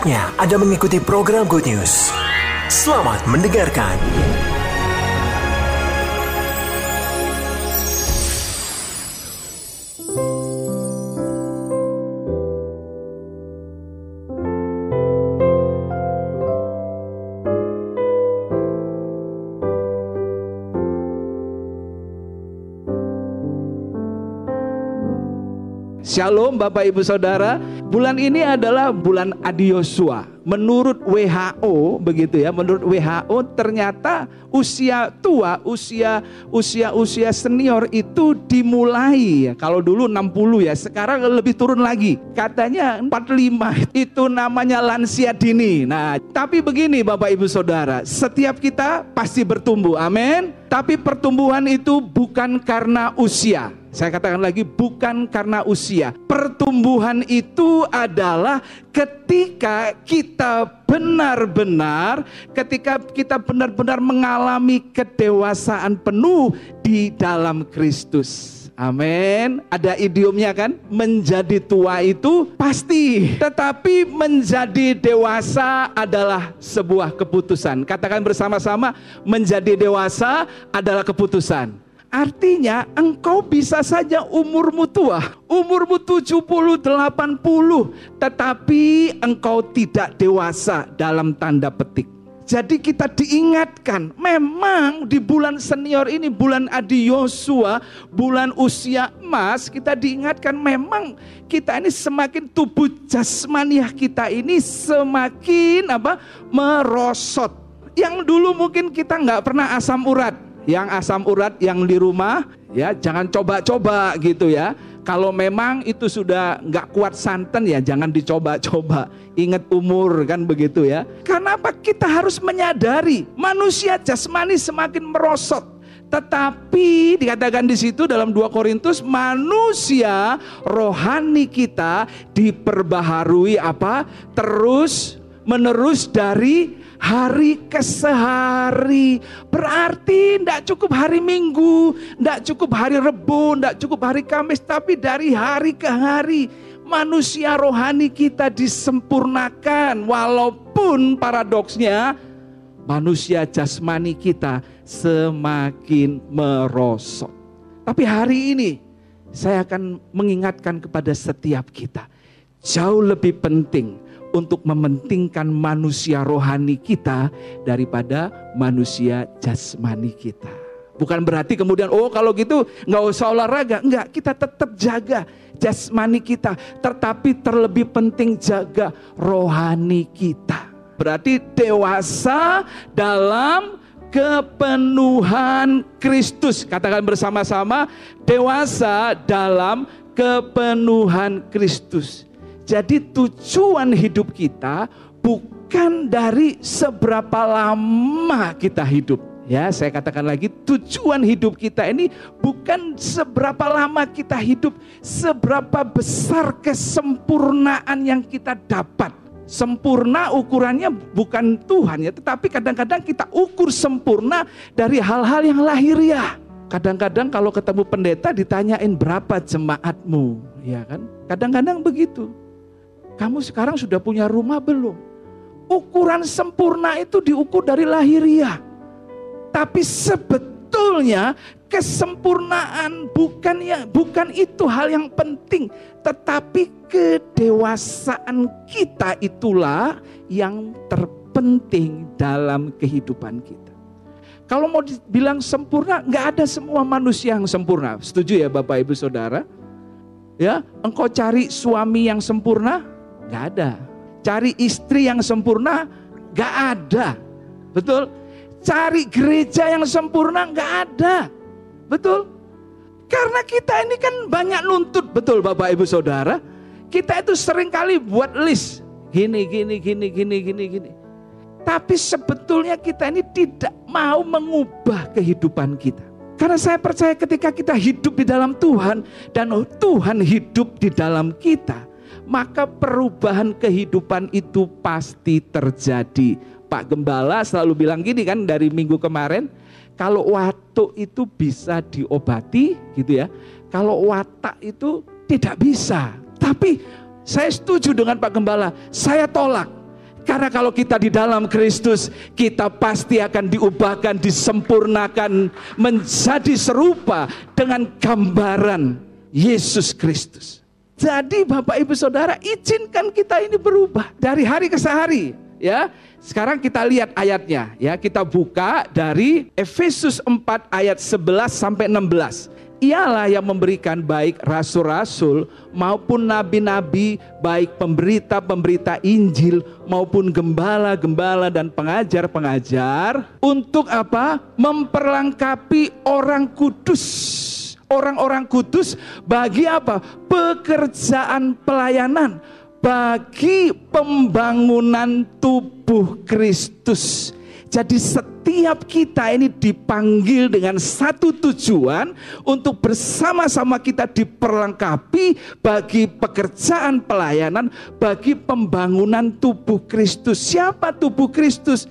Saatnya Anda mengikuti program Good News. Selamat mendengarkan. Shalom Bapak Ibu Saudara. Bulan ini adalah bulan Adiosua. Menurut WHO begitu ya, menurut WHO ternyata usia tua, usia usia usia senior itu dimulai. Kalau dulu 60 ya, sekarang lebih turun lagi. Katanya 45 itu namanya lansia dini. Nah, tapi begini Bapak Ibu Saudara, setiap kita pasti bertumbuh. Amin. Tapi pertumbuhan itu bukan karena usia saya katakan lagi bukan karena usia. Pertumbuhan itu adalah ketika kita benar-benar ketika kita benar-benar mengalami kedewasaan penuh di dalam Kristus. Amin. Ada idiomnya kan? Menjadi tua itu pasti, tetapi menjadi dewasa adalah sebuah keputusan. Katakan bersama-sama, menjadi dewasa adalah keputusan. Artinya engkau bisa saja umurmu tua, umurmu 70, 80, tetapi engkau tidak dewasa dalam tanda petik. Jadi kita diingatkan, memang di bulan senior ini, bulan Adi Yosua, bulan usia emas, kita diingatkan memang kita ini semakin tubuh jasmaniah kita ini semakin apa merosot. Yang dulu mungkin kita nggak pernah asam urat, yang asam urat yang di rumah ya jangan coba-coba gitu ya. Kalau memang itu sudah nggak kuat santan ya jangan dicoba-coba. Ingat umur kan begitu ya. Karena apa? Kita harus menyadari manusia jasmani semakin merosot. Tetapi dikatakan di situ dalam 2 Korintus manusia rohani kita diperbaharui apa? Terus menerus dari hari ke sehari. Berarti tidak cukup hari Minggu, tidak cukup hari Rebu, tidak cukup hari Kamis, tapi dari hari ke hari manusia rohani kita disempurnakan. Walaupun paradoksnya manusia jasmani kita semakin merosot. Tapi hari ini saya akan mengingatkan kepada setiap kita. Jauh lebih penting untuk mementingkan manusia rohani kita daripada manusia jasmani kita. Bukan berarti kemudian oh kalau gitu nggak usah olahraga, enggak kita tetap jaga jasmani kita, tetapi terlebih penting jaga rohani kita. Berarti dewasa dalam kepenuhan Kristus. Katakan bersama-sama, dewasa dalam kepenuhan Kristus. Jadi tujuan hidup kita bukan dari seberapa lama kita hidup. Ya, saya katakan lagi, tujuan hidup kita ini bukan seberapa lama kita hidup, seberapa besar kesempurnaan yang kita dapat. Sempurna ukurannya bukan Tuhan ya, tetapi kadang-kadang kita ukur sempurna dari hal-hal yang lahiriah. Kadang-kadang kalau ketemu pendeta ditanyain berapa jemaatmu, ya kan? Kadang-kadang begitu. Kamu sekarang sudah punya rumah belum? Ukuran sempurna itu diukur dari lahiriah. Tapi sebetulnya kesempurnaan bukan ya bukan itu hal yang penting, tetapi kedewasaan kita itulah yang terpenting dalam kehidupan kita. Kalau mau dibilang sempurna, nggak ada semua manusia yang sempurna. Setuju ya Bapak Ibu Saudara? Ya, engkau cari suami yang sempurna, Gak ada. Cari istri yang sempurna, gak ada. Betul? Cari gereja yang sempurna, gak ada. Betul? Karena kita ini kan banyak nuntut, betul Bapak Ibu Saudara. Kita itu sering kali buat list. Gini, gini, gini, gini, gini, gini. Tapi sebetulnya kita ini tidak mau mengubah kehidupan kita. Karena saya percaya ketika kita hidup di dalam Tuhan dan Tuhan hidup di dalam kita, maka perubahan kehidupan itu pasti terjadi. Pak Gembala selalu bilang gini kan dari minggu kemarin, kalau watuk itu bisa diobati gitu ya. Kalau watak itu tidak bisa. Tapi saya setuju dengan Pak Gembala, saya tolak. Karena kalau kita di dalam Kristus, kita pasti akan diubahkan, disempurnakan, menjadi serupa dengan gambaran Yesus Kristus. Jadi Bapak Ibu Saudara, izinkan kita ini berubah dari hari ke hari, ya. Sekarang kita lihat ayatnya, ya. Kita buka dari Efesus 4 ayat 11 sampai 16 ialah yang memberikan baik rasul-rasul maupun nabi-nabi, baik pemberita-pemberita Injil maupun gembala-gembala dan pengajar-pengajar untuk apa? Memperlengkapi orang kudus. Orang-orang kudus bagi apa? Pekerjaan pelayanan bagi pembangunan tubuh Kristus jadi setiap kita ini dipanggil dengan satu tujuan untuk bersama-sama kita diperlengkapi bagi pekerjaan pelayanan, bagi pembangunan tubuh Kristus. Siapa tubuh Kristus?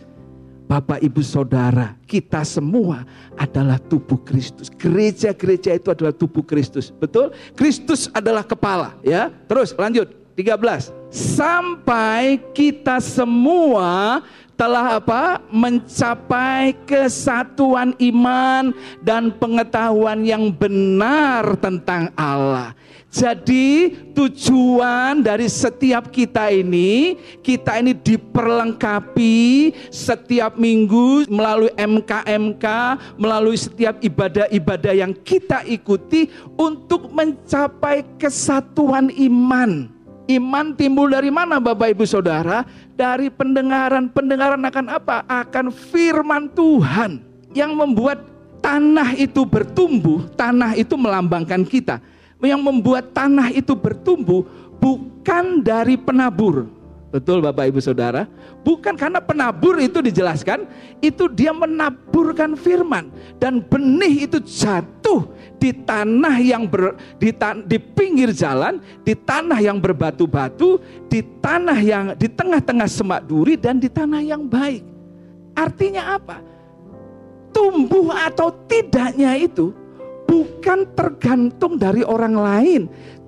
Bapak, Ibu, Saudara, kita semua adalah tubuh Kristus. Gereja-gereja itu adalah tubuh Kristus. Betul? Kristus adalah kepala, ya. Terus lanjut 13. Sampai kita semua telah apa? mencapai kesatuan iman dan pengetahuan yang benar tentang Allah. Jadi tujuan dari setiap kita ini, kita ini diperlengkapi setiap minggu melalui MKMK, melalui setiap ibadah-ibadah yang kita ikuti untuk mencapai kesatuan iman. Iman timbul dari mana Bapak Ibu Saudara? Dari pendengaran. Pendengaran akan apa? Akan firman Tuhan yang membuat tanah itu bertumbuh. Tanah itu melambangkan kita. Yang membuat tanah itu bertumbuh bukan dari penabur. Betul Bapak Ibu Saudara? Bukan karena penabur itu dijelaskan, itu dia menaburkan firman dan benih itu jatuh di tanah yang ber, di, tan, di pinggir jalan, di tanah yang berbatu-batu, di tanah yang di tengah-tengah semak duri dan di tanah yang baik. Artinya apa? Tumbuh atau tidaknya itu bukan tergantung dari orang lain,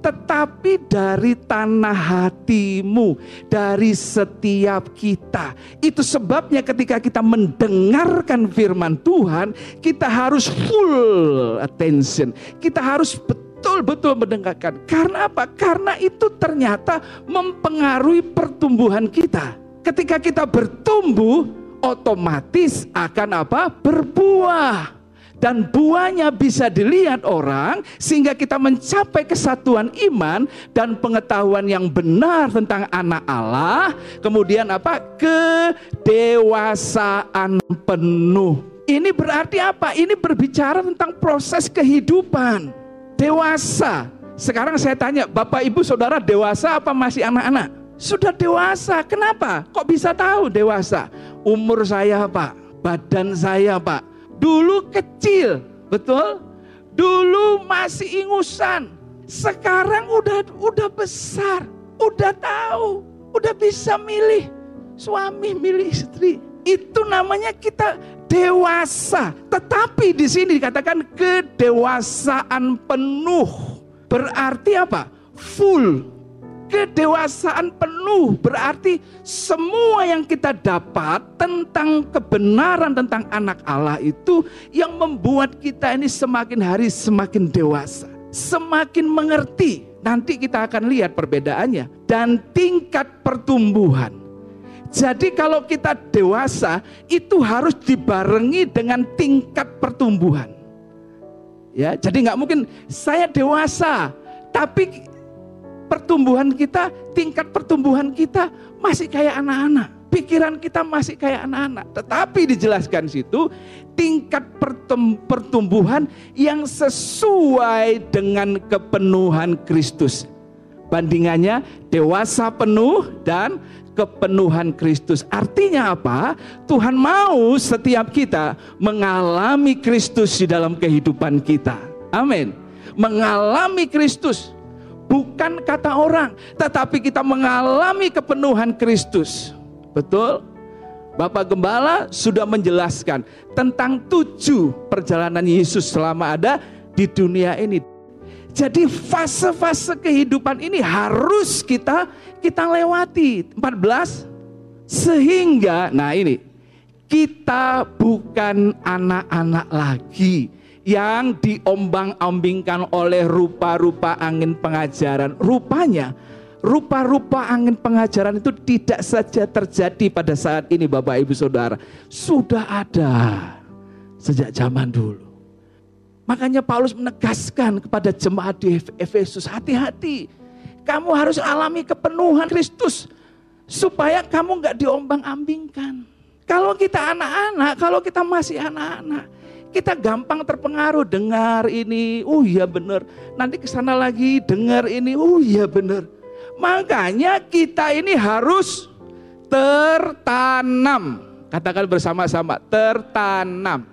tetapi dari tanah hatimu, dari setiap kita. Itu sebabnya ketika kita mendengarkan firman Tuhan, kita harus full attention. Kita harus betul-betul mendengarkan. Karena apa? Karena itu ternyata mempengaruhi pertumbuhan kita. Ketika kita bertumbuh, otomatis akan apa? Berbuah dan buahnya bisa dilihat orang sehingga kita mencapai kesatuan iman dan pengetahuan yang benar tentang anak Allah. Kemudian apa? Kedewasaan penuh. Ini berarti apa? Ini berbicara tentang proses kehidupan. Dewasa. Sekarang saya tanya Bapak Ibu Saudara dewasa apa masih anak-anak? Sudah dewasa. Kenapa? Kok bisa tahu dewasa? Umur saya Pak. Badan saya Pak Dulu kecil, betul? Dulu masih ingusan. Sekarang udah udah besar, udah tahu, udah bisa milih suami, milih istri. Itu namanya kita dewasa. Tetapi di sini dikatakan kedewasaan penuh. Berarti apa? Full kedewasaan penuh berarti semua yang kita dapat tentang kebenaran tentang anak Allah itu yang membuat kita ini semakin hari semakin dewasa, semakin mengerti. Nanti kita akan lihat perbedaannya dan tingkat pertumbuhan. Jadi kalau kita dewasa itu harus dibarengi dengan tingkat pertumbuhan. Ya, jadi nggak mungkin saya dewasa tapi pertumbuhan kita, tingkat pertumbuhan kita masih kayak anak-anak. Pikiran kita masih kayak anak-anak. Tetapi dijelaskan situ tingkat pertumbuhan yang sesuai dengan kepenuhan Kristus. Bandingannya dewasa penuh dan kepenuhan Kristus. Artinya apa? Tuhan mau setiap kita mengalami Kristus di dalam kehidupan kita. Amin. Mengalami Kristus bukan kata orang, tetapi kita mengalami kepenuhan Kristus. Betul? Bapak Gembala sudah menjelaskan tentang tujuh perjalanan Yesus selama ada di dunia ini. Jadi fase-fase kehidupan ini harus kita kita lewati. 14 Sehingga, nah ini, kita bukan anak-anak lagi yang diombang-ambingkan oleh rupa-rupa angin pengajaran. Rupanya, rupa-rupa angin pengajaran itu tidak saja terjadi pada saat ini Bapak Ibu Saudara. Sudah ada sejak zaman dulu. Makanya Paulus menegaskan kepada jemaat di Efesus, hati-hati. Kamu harus alami kepenuhan Kristus supaya kamu nggak diombang-ambingkan. Kalau kita anak-anak, kalau kita masih anak-anak, kita gampang terpengaruh dengar ini, oh iya benar. Nanti ke sana lagi dengar ini, oh iya benar. Makanya kita ini harus tertanam. Katakan bersama-sama, tertanam.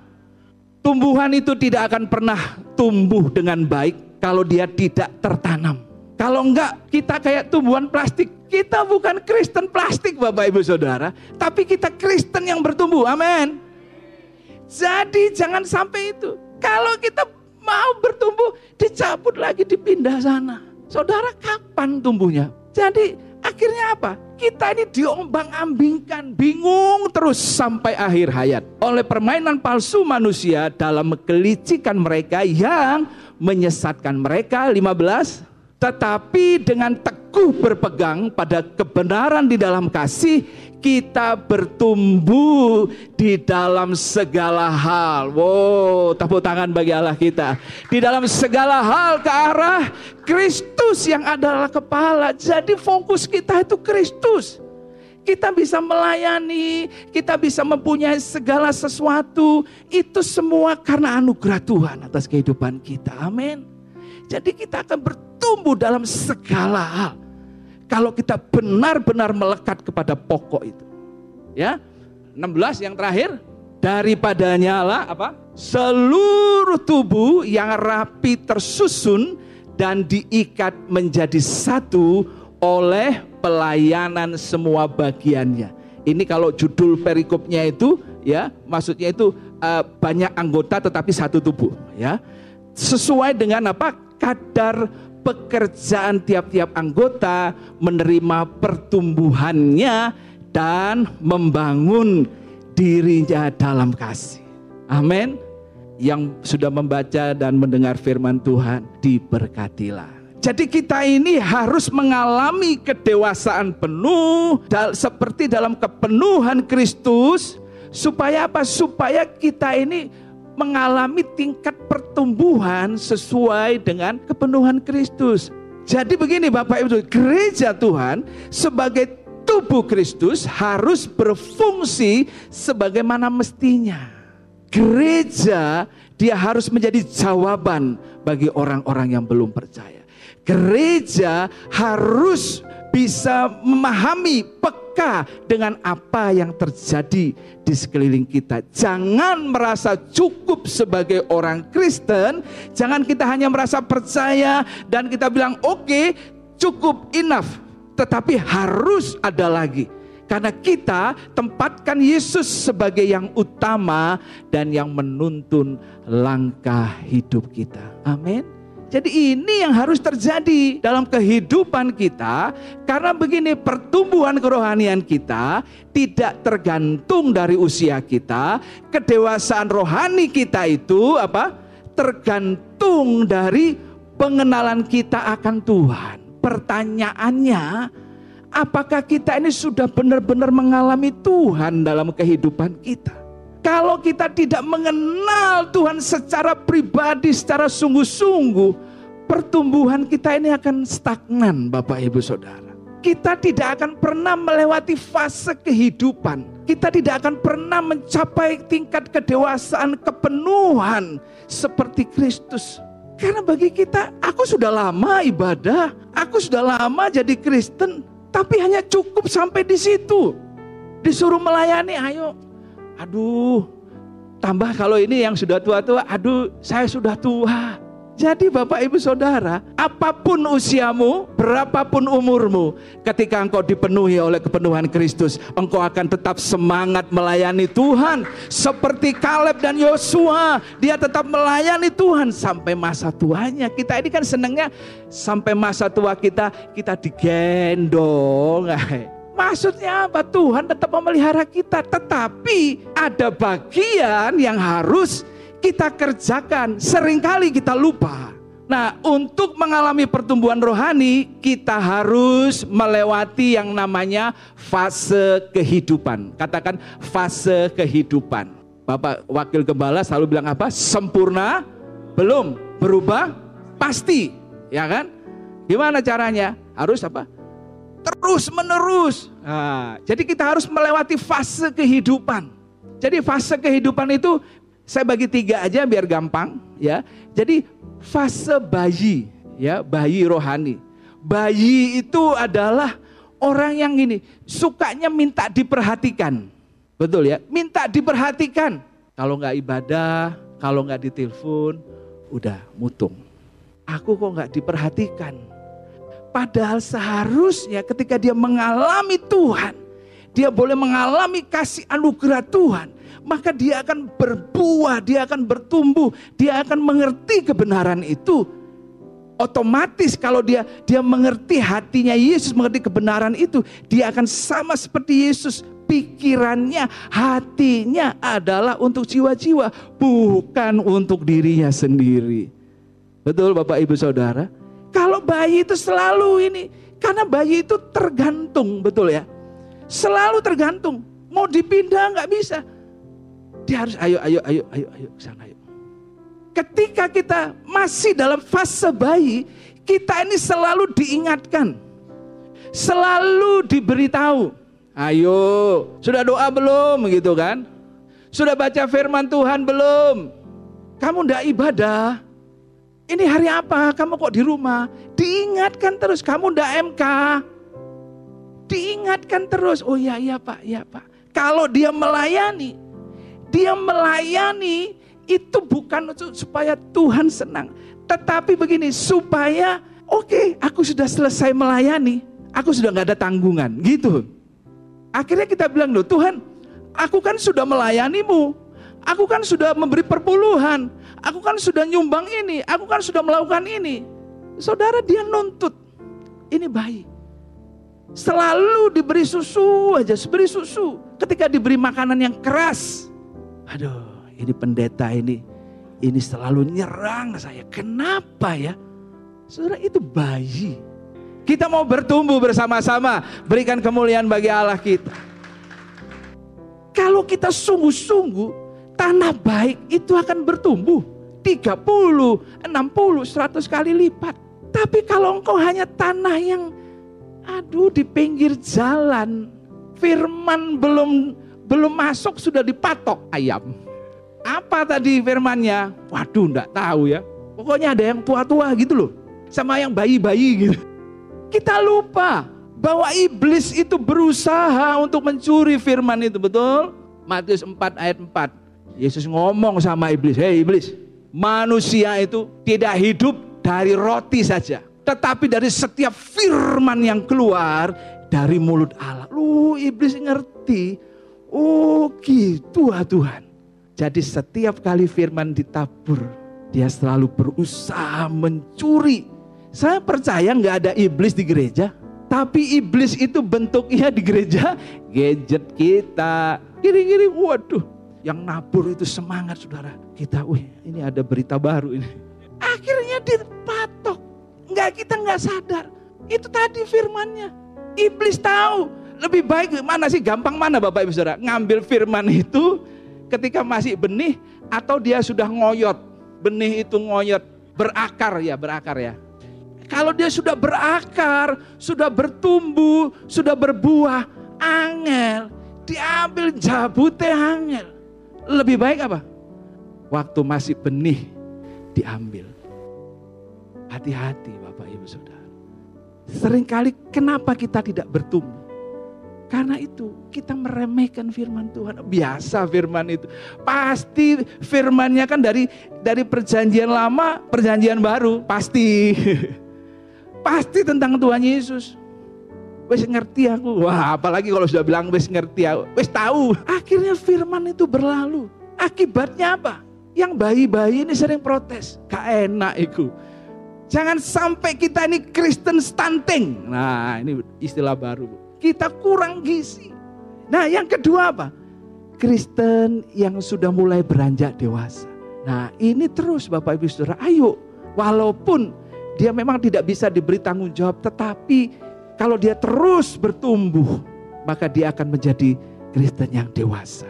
Tumbuhan itu tidak akan pernah tumbuh dengan baik kalau dia tidak tertanam. Kalau enggak, kita kayak tumbuhan plastik. Kita bukan Kristen plastik Bapak Ibu Saudara. Tapi kita Kristen yang bertumbuh. Amin. Jadi jangan sampai itu. Kalau kita mau bertumbuh, dicabut lagi, dipindah sana. Saudara kapan tumbuhnya? Jadi akhirnya apa? Kita ini diombang-ambingkan, bingung terus sampai akhir hayat. Oleh permainan palsu manusia dalam kelicikan mereka yang menyesatkan mereka. 15. Tetapi dengan teguh berpegang pada kebenaran di dalam kasih, kita bertumbuh di dalam segala hal. Wow, tepuk tangan bagi Allah kita. Di dalam segala hal ke arah Kristus yang adalah kepala. Jadi fokus kita itu Kristus. Kita bisa melayani, kita bisa mempunyai segala sesuatu. Itu semua karena anugerah Tuhan atas kehidupan kita. Amin. Jadi kita akan bertumbuh dalam segala hal kalau kita benar-benar melekat kepada pokok itu. Ya. 16 yang terakhir daripadanya lah apa? Seluruh tubuh yang rapi tersusun dan diikat menjadi satu oleh pelayanan semua bagiannya. Ini kalau judul perikopnya itu ya, maksudnya itu uh, banyak anggota tetapi satu tubuh ya. Sesuai dengan apa? kadar pekerjaan tiap-tiap anggota, menerima pertumbuhannya dan membangun dirinya dalam kasih. Amin. Yang sudah membaca dan mendengar firman Tuhan diberkatilah. Jadi kita ini harus mengalami kedewasaan penuh seperti dalam kepenuhan Kristus supaya apa? Supaya kita ini mengalami tingkat pertumbuhan sesuai dengan kepenuhan Kristus. Jadi begini Bapak Ibu, gereja Tuhan sebagai tubuh Kristus harus berfungsi sebagaimana mestinya. Gereja dia harus menjadi jawaban bagi orang-orang yang belum percaya. Gereja harus bisa memahami peka dengan apa yang terjadi di sekeliling kita. Jangan merasa cukup sebagai orang Kristen, jangan kita hanya merasa percaya dan kita bilang oke, okay, cukup enough, tetapi harus ada lagi. Karena kita tempatkan Yesus sebagai yang utama dan yang menuntun langkah hidup kita. Amin. Jadi ini yang harus terjadi dalam kehidupan kita karena begini pertumbuhan kerohanian kita tidak tergantung dari usia kita, kedewasaan rohani kita itu apa? tergantung dari pengenalan kita akan Tuhan. Pertanyaannya, apakah kita ini sudah benar-benar mengalami Tuhan dalam kehidupan kita? Kalau kita tidak mengenal Tuhan secara pribadi, secara sungguh-sungguh, pertumbuhan kita ini akan stagnan, Bapak Ibu Saudara. Kita tidak akan pernah melewati fase kehidupan. Kita tidak akan pernah mencapai tingkat kedewasaan kepenuhan seperti Kristus. Karena bagi kita, aku sudah lama ibadah, aku sudah lama jadi Kristen, tapi hanya cukup sampai di situ. Disuruh melayani, ayo Aduh, tambah kalau ini yang sudah tua-tua, aduh saya sudah tua. Jadi Bapak Ibu Saudara, apa pun usiamu, berapapun umurmu, ketika engkau dipenuhi oleh kepenuhan Kristus, engkau akan tetap semangat melayani Tuhan. Seperti Kaleb dan Yosua, dia tetap melayani Tuhan sampai masa tuanya. Kita ini kan senangnya sampai masa tua kita, kita digendong. Maksudnya apa? Tuhan tetap memelihara kita, tetapi ada bagian yang harus kita kerjakan. Seringkali kita lupa. Nah, untuk mengalami pertumbuhan rohani, kita harus melewati yang namanya fase kehidupan. Katakan fase kehidupan. Bapak Wakil Gembala selalu bilang apa? Sempurna? Belum. Berubah? Pasti. Ya kan? Gimana caranya? Harus apa? Terus menerus. Nah, jadi kita harus melewati fase kehidupan. Jadi fase kehidupan itu saya bagi tiga aja biar gampang ya. Jadi fase bayi, ya, bayi rohani. Bayi itu adalah orang yang gini, sukanya minta diperhatikan. Betul ya? Minta diperhatikan. Kalau nggak ibadah, kalau nggak ditelepon, udah mutung. Aku kok nggak diperhatikan. Padahal seharusnya ketika dia mengalami Tuhan, dia boleh mengalami kasih anugerah Tuhan maka dia akan berbuah, dia akan bertumbuh, dia akan mengerti kebenaran itu. Otomatis kalau dia dia mengerti hatinya Yesus, mengerti kebenaran itu, dia akan sama seperti Yesus. Pikirannya, hatinya adalah untuk jiwa-jiwa, bukan untuk dirinya sendiri. Betul Bapak Ibu Saudara? Kalau bayi itu selalu ini, karena bayi itu tergantung, betul ya? Selalu tergantung. Mau dipindah nggak bisa dia harus ayo, ayo, ayo, ayo, ayo, sana ayo. Ketika kita masih dalam fase bayi, kita ini selalu diingatkan. Selalu diberitahu. Ayo, sudah doa belum gitu kan? Sudah baca firman Tuhan belum? Kamu ndak ibadah? Ini hari apa? Kamu kok di rumah? Diingatkan terus, kamu ndak MK? Diingatkan terus, oh iya iya Pak, iya Pak. Kalau dia melayani, dia melayani itu bukan supaya Tuhan senang. Tetapi begini, supaya oke okay, aku sudah selesai melayani. Aku sudah nggak ada tanggungan gitu. Akhirnya kita bilang loh Tuhan, aku kan sudah melayanimu. Aku kan sudah memberi perpuluhan. Aku kan sudah nyumbang ini. Aku kan sudah melakukan ini. Saudara dia nuntut. Ini bayi. Selalu diberi susu aja, beri susu. Ketika diberi makanan yang keras, Aduh, ini pendeta ini ini selalu nyerang saya. Kenapa ya? Saudara itu bayi. Kita mau bertumbuh bersama-sama, berikan kemuliaan bagi Allah kita. Kalau kita sungguh-sungguh, tanah baik itu akan bertumbuh 30, 60, 100 kali lipat. Tapi kalau engkau hanya tanah yang aduh di pinggir jalan, firman belum belum masuk sudah dipatok ayam. Apa tadi firmannya? Waduh, enggak tahu ya. Pokoknya ada yang tua-tua gitu loh. Sama yang bayi-bayi gitu. Kita lupa bahwa iblis itu berusaha untuk mencuri firman itu, betul? Matius 4 ayat 4. Yesus ngomong sama iblis, "Hei iblis, manusia itu tidak hidup dari roti saja, tetapi dari setiap firman yang keluar dari mulut Allah." Lu iblis ngerti Oh gitu ah Tuhan. Jadi setiap kali firman ditabur, dia selalu berusaha mencuri. Saya percaya nggak ada iblis di gereja. Tapi iblis itu bentuknya di gereja, gadget kita. Gini-gini, waduh. Yang nabur itu semangat saudara. Kita, wih ini ada berita baru ini. Akhirnya dipatok. Nggak kita nggak sadar. Itu tadi firmannya. Iblis tahu lebih baik mana sih gampang mana Bapak Ibu Saudara? Ngambil firman itu ketika masih benih atau dia sudah ngoyot. Benih itu ngoyot, berakar ya, berakar ya. Kalau dia sudah berakar, sudah bertumbuh, sudah berbuah, angel, diambil jabute angel. Lebih baik apa? Waktu masih benih diambil. Hati-hati Bapak Ibu Saudara. Seringkali kenapa kita tidak bertumbuh? Karena itu kita meremehkan firman Tuhan. Biasa firman itu. Pasti firmannya kan dari dari perjanjian lama, perjanjian baru. Pasti. Pasti tentang Tuhan Yesus. Wes ngerti aku. Wah apalagi kalau sudah bilang wes ngerti aku. Wes tahu. Akhirnya firman itu berlalu. Akibatnya apa? Yang bayi-bayi ini sering protes. Gak enak itu. Jangan sampai kita ini Kristen stunting. Nah ini istilah baru kita kurang gizi. Nah, yang kedua apa? Kristen yang sudah mulai beranjak dewasa. Nah, ini terus Bapak Ibu Saudara, ayo walaupun dia memang tidak bisa diberi tanggung jawab, tetapi kalau dia terus bertumbuh, maka dia akan menjadi Kristen yang dewasa,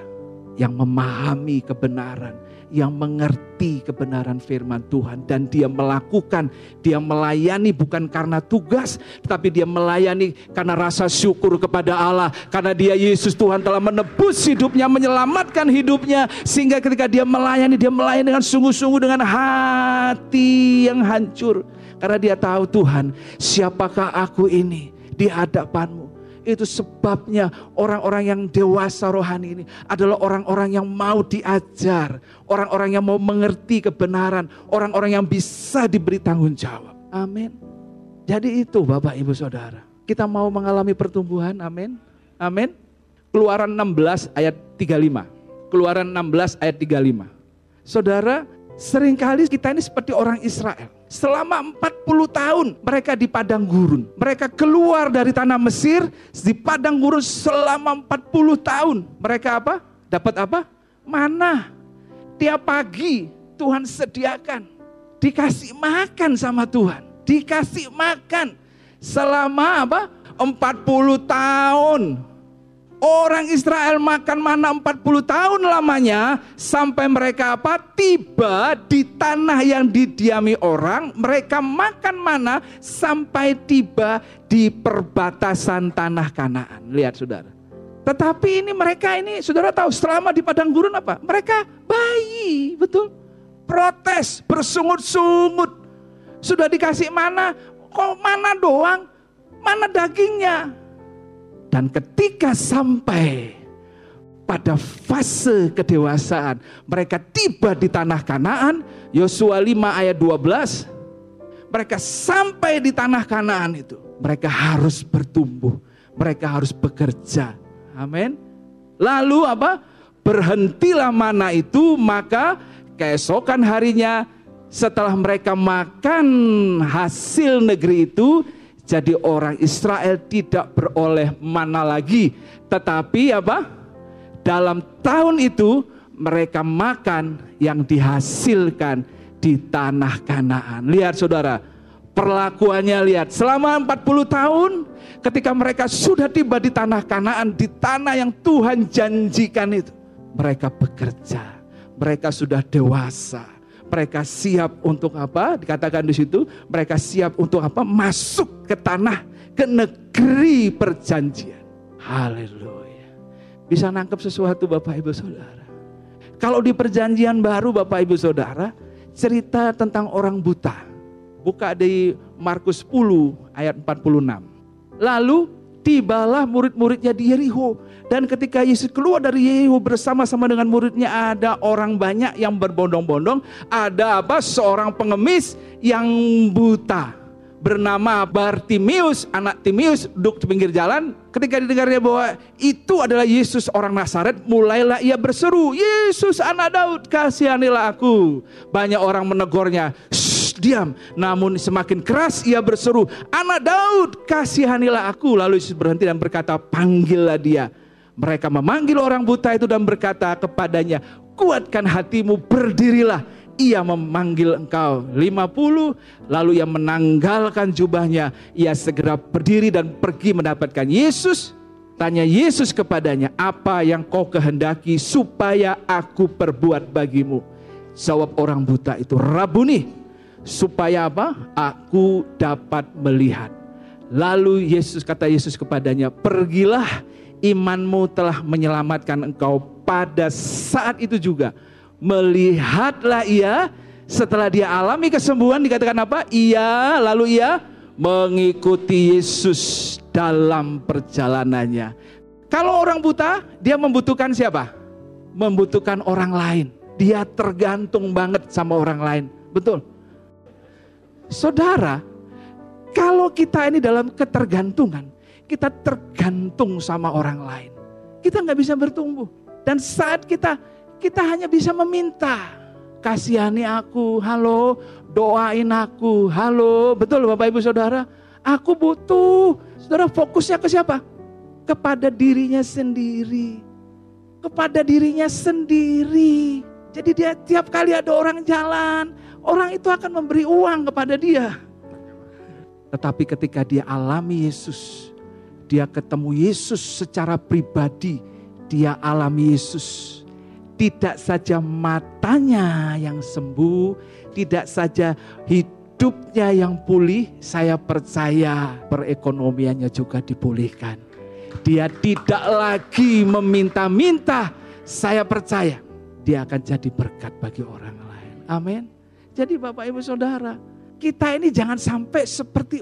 yang memahami kebenaran, yang mengerti kebenaran firman Tuhan. Dan dia melakukan, dia melayani bukan karena tugas, tetapi dia melayani karena rasa syukur kepada Allah, karena dia Yesus Tuhan telah menebus hidupnya, menyelamatkan hidupnya sehingga ketika dia melayani, dia melayani dengan sungguh-sungguh dengan hati yang hancur. Karena dia tahu Tuhan, siapakah aku ini di hadapanmu? Itu sebabnya orang-orang yang dewasa rohani ini adalah orang-orang yang mau diajar, orang-orang yang mau mengerti kebenaran, orang-orang yang bisa diberi tanggung jawab. Amin. Jadi itu Bapak Ibu Saudara. Kita mau mengalami pertumbuhan, amin. Amin. Keluaran 16 ayat 35. Keluaran 16 ayat 35. Saudara, sering kali kita ini seperti orang Israel. Selama 40 tahun mereka di padang gurun. Mereka keluar dari tanah Mesir di padang gurun selama 40 tahun. Mereka apa? Dapat apa? Mana. Tiap pagi Tuhan sediakan. Dikasih makan sama Tuhan. Dikasih makan. Selama apa? 40 tahun. Orang Israel makan mana 40 tahun lamanya sampai mereka apa? Tiba di tanah yang didiami orang, mereka makan mana sampai tiba di perbatasan tanah Kanaan. Lihat Saudara. Tetapi ini mereka ini Saudara tahu selama di padang gurun apa? Mereka bayi, betul? Protes, bersungut-sungut. Sudah dikasih mana? Kok mana doang? Mana dagingnya? Dan ketika sampai pada fase kedewasaan, mereka tiba di tanah Kanaan, Yosua 5 ayat 12, mereka sampai di tanah Kanaan itu, mereka harus bertumbuh, mereka harus bekerja. Amin. Lalu apa? Berhentilah mana itu, maka keesokan harinya setelah mereka makan hasil negeri itu, jadi orang Israel tidak beroleh mana lagi. Tetapi apa? Dalam tahun itu mereka makan yang dihasilkan di tanah Kanaan. Lihat saudara, perlakuannya lihat. Selama 40 tahun ketika mereka sudah tiba di tanah Kanaan, di tanah yang Tuhan janjikan itu. Mereka bekerja, mereka sudah dewasa mereka siap untuk apa? Dikatakan di situ, mereka siap untuk apa? Masuk ke tanah, ke negeri perjanjian. Haleluya. Bisa nangkep sesuatu Bapak Ibu Saudara. Kalau di perjanjian baru Bapak Ibu Saudara, cerita tentang orang buta. Buka di Markus 10 ayat 46. Lalu tibalah murid-muridnya di Yeriho dan ketika Yesus keluar dari Yehu bersama-sama dengan muridnya ada orang banyak yang berbondong-bondong. Ada apa? Seorang pengemis yang buta bernama Bartimius, anak Timius duduk di pinggir jalan. Ketika didengarnya bahwa itu adalah Yesus orang Nazaret, mulailah ia berseru, Yesus anak Daud, kasihanilah aku. Banyak orang menegurnya, diam. Namun semakin keras ia berseru, anak Daud, kasihanilah aku. Lalu Yesus berhenti dan berkata, panggillah dia. Mereka memanggil orang buta itu dan berkata kepadanya, kuatkan hatimu, berdirilah. Ia memanggil engkau 50, lalu ia menanggalkan jubahnya. Ia segera berdiri dan pergi mendapatkan Yesus. Tanya Yesus kepadanya, apa yang kau kehendaki supaya aku perbuat bagimu? Jawab orang buta itu, Rabuni, supaya apa? Aku dapat melihat. Lalu Yesus kata Yesus kepadanya, pergilah imanmu telah menyelamatkan engkau pada saat itu juga. Melihatlah ia setelah dia alami kesembuhan dikatakan apa? Ia lalu ia mengikuti Yesus dalam perjalanannya. Kalau orang buta, dia membutuhkan siapa? Membutuhkan orang lain. Dia tergantung banget sama orang lain. Betul. Saudara, kalau kita ini dalam ketergantungan, kita tergantung sama orang lain. Kita nggak bisa bertumbuh. Dan saat kita kita hanya bisa meminta. Kasihani aku, halo, doain aku, halo. Betul Bapak Ibu Saudara, aku butuh. Saudara fokusnya ke siapa? kepada dirinya sendiri. Kepada dirinya sendiri. Jadi dia tiap kali ada orang jalan, orang itu akan memberi uang kepada dia. Tetapi ketika dia alami Yesus, dia ketemu Yesus secara pribadi, dia alami Yesus. Tidak saja matanya yang sembuh, tidak saja hidupnya yang pulih, saya percaya perekonomiannya juga dipulihkan. Dia tidak lagi meminta-minta, saya percaya dia akan jadi berkat bagi orang lain. Amin. Jadi Bapak Ibu Saudara, kita ini jangan sampai seperti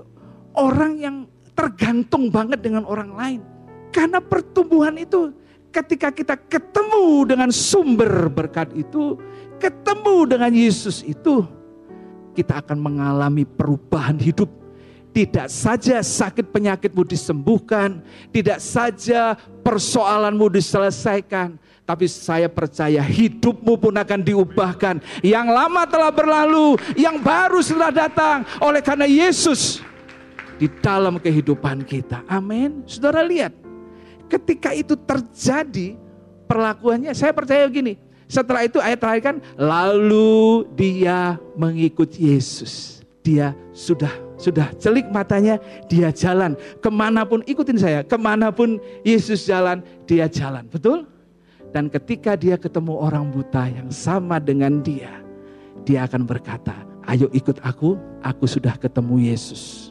orang yang tergantung banget dengan orang lain. Karena pertumbuhan itu ketika kita ketemu dengan sumber berkat itu, ketemu dengan Yesus itu, kita akan mengalami perubahan hidup. Tidak saja sakit penyakitmu disembuhkan, tidak saja persoalanmu diselesaikan, tapi saya percaya hidupmu pun akan diubahkan. Yang lama telah berlalu, yang baru sudah datang. Oleh karena Yesus di dalam kehidupan kita. Amin. Saudara lihat, ketika itu terjadi perlakuannya, saya percaya begini. Setelah itu ayat terakhir kan, lalu dia mengikut Yesus. Dia sudah sudah celik matanya, dia jalan. Ke mana pun ikutin saya, ke mana pun Yesus jalan, dia jalan. Betul? Dan ketika dia ketemu orang buta yang sama dengan dia, dia akan berkata, ayo ikut aku, aku sudah ketemu Yesus.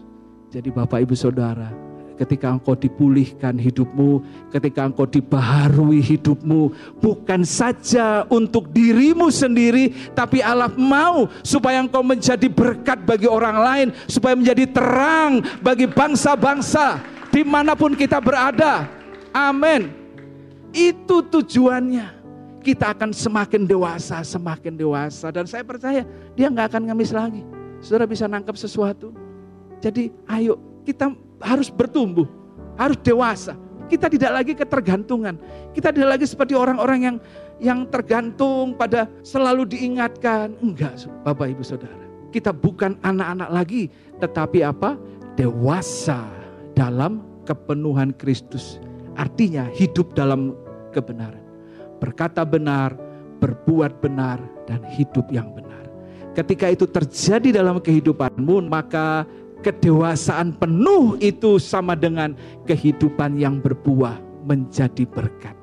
Jadi Bapak Ibu Saudara, ketika engkau dipulihkan hidupmu, ketika engkau dibaharui hidupmu, bukan saja untuk dirimu sendiri, tapi Allah mau supaya engkau menjadi berkat bagi orang lain, supaya menjadi terang bagi bangsa-bangsa di mana pun kita berada. Amin. Itu tujuannya. Kita akan semakin dewasa, semakin dewasa. Dan saya percaya dia nggak akan ngemis lagi. Saudara bisa nangkap sesuatu, jadi ayo kita harus bertumbuh, harus dewasa. Kita tidak lagi ketergantungan. Kita tidak lagi seperti orang-orang yang yang tergantung pada selalu diingatkan. Enggak, Bapak Ibu Saudara. Kita bukan anak-anak lagi, tetapi apa? Dewasa dalam kepenuhan Kristus. Artinya hidup dalam kebenaran. Berkata benar, berbuat benar, dan hidup yang benar. Ketika itu terjadi dalam kehidupanmu, maka kedewasaan penuh itu sama dengan kehidupan yang berbuah menjadi berkat.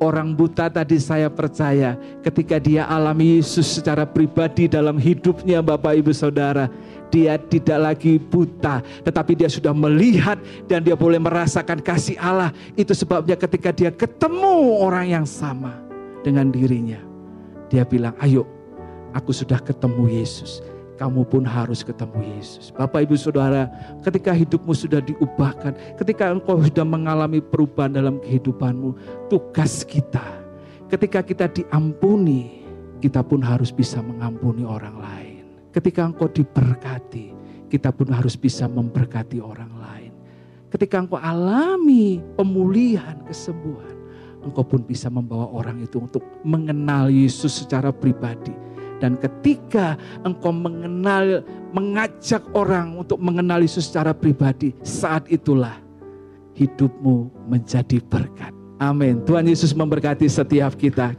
Orang buta tadi saya percaya ketika dia alami Yesus secara pribadi dalam hidupnya Bapak Ibu Saudara. Dia tidak lagi buta tetapi dia sudah melihat dan dia boleh merasakan kasih Allah. Itu sebabnya ketika dia ketemu orang yang sama dengan dirinya. Dia bilang ayo aku sudah ketemu Yesus kamu pun harus ketemu Yesus. Bapak Ibu Saudara, ketika hidupmu sudah diubahkan, ketika engkau sudah mengalami perubahan dalam kehidupanmu, tugas kita ketika kita diampuni, kita pun harus bisa mengampuni orang lain. Ketika engkau diberkati, kita pun harus bisa memberkati orang lain. Ketika engkau alami pemulihan, kesembuhan, engkau pun bisa membawa orang itu untuk mengenal Yesus secara pribadi dan ketika engkau mengenal, mengajak orang untuk mengenal Yesus secara pribadi, saat itulah hidupmu menjadi berkat. Amin. Tuhan Yesus memberkati setiap kita.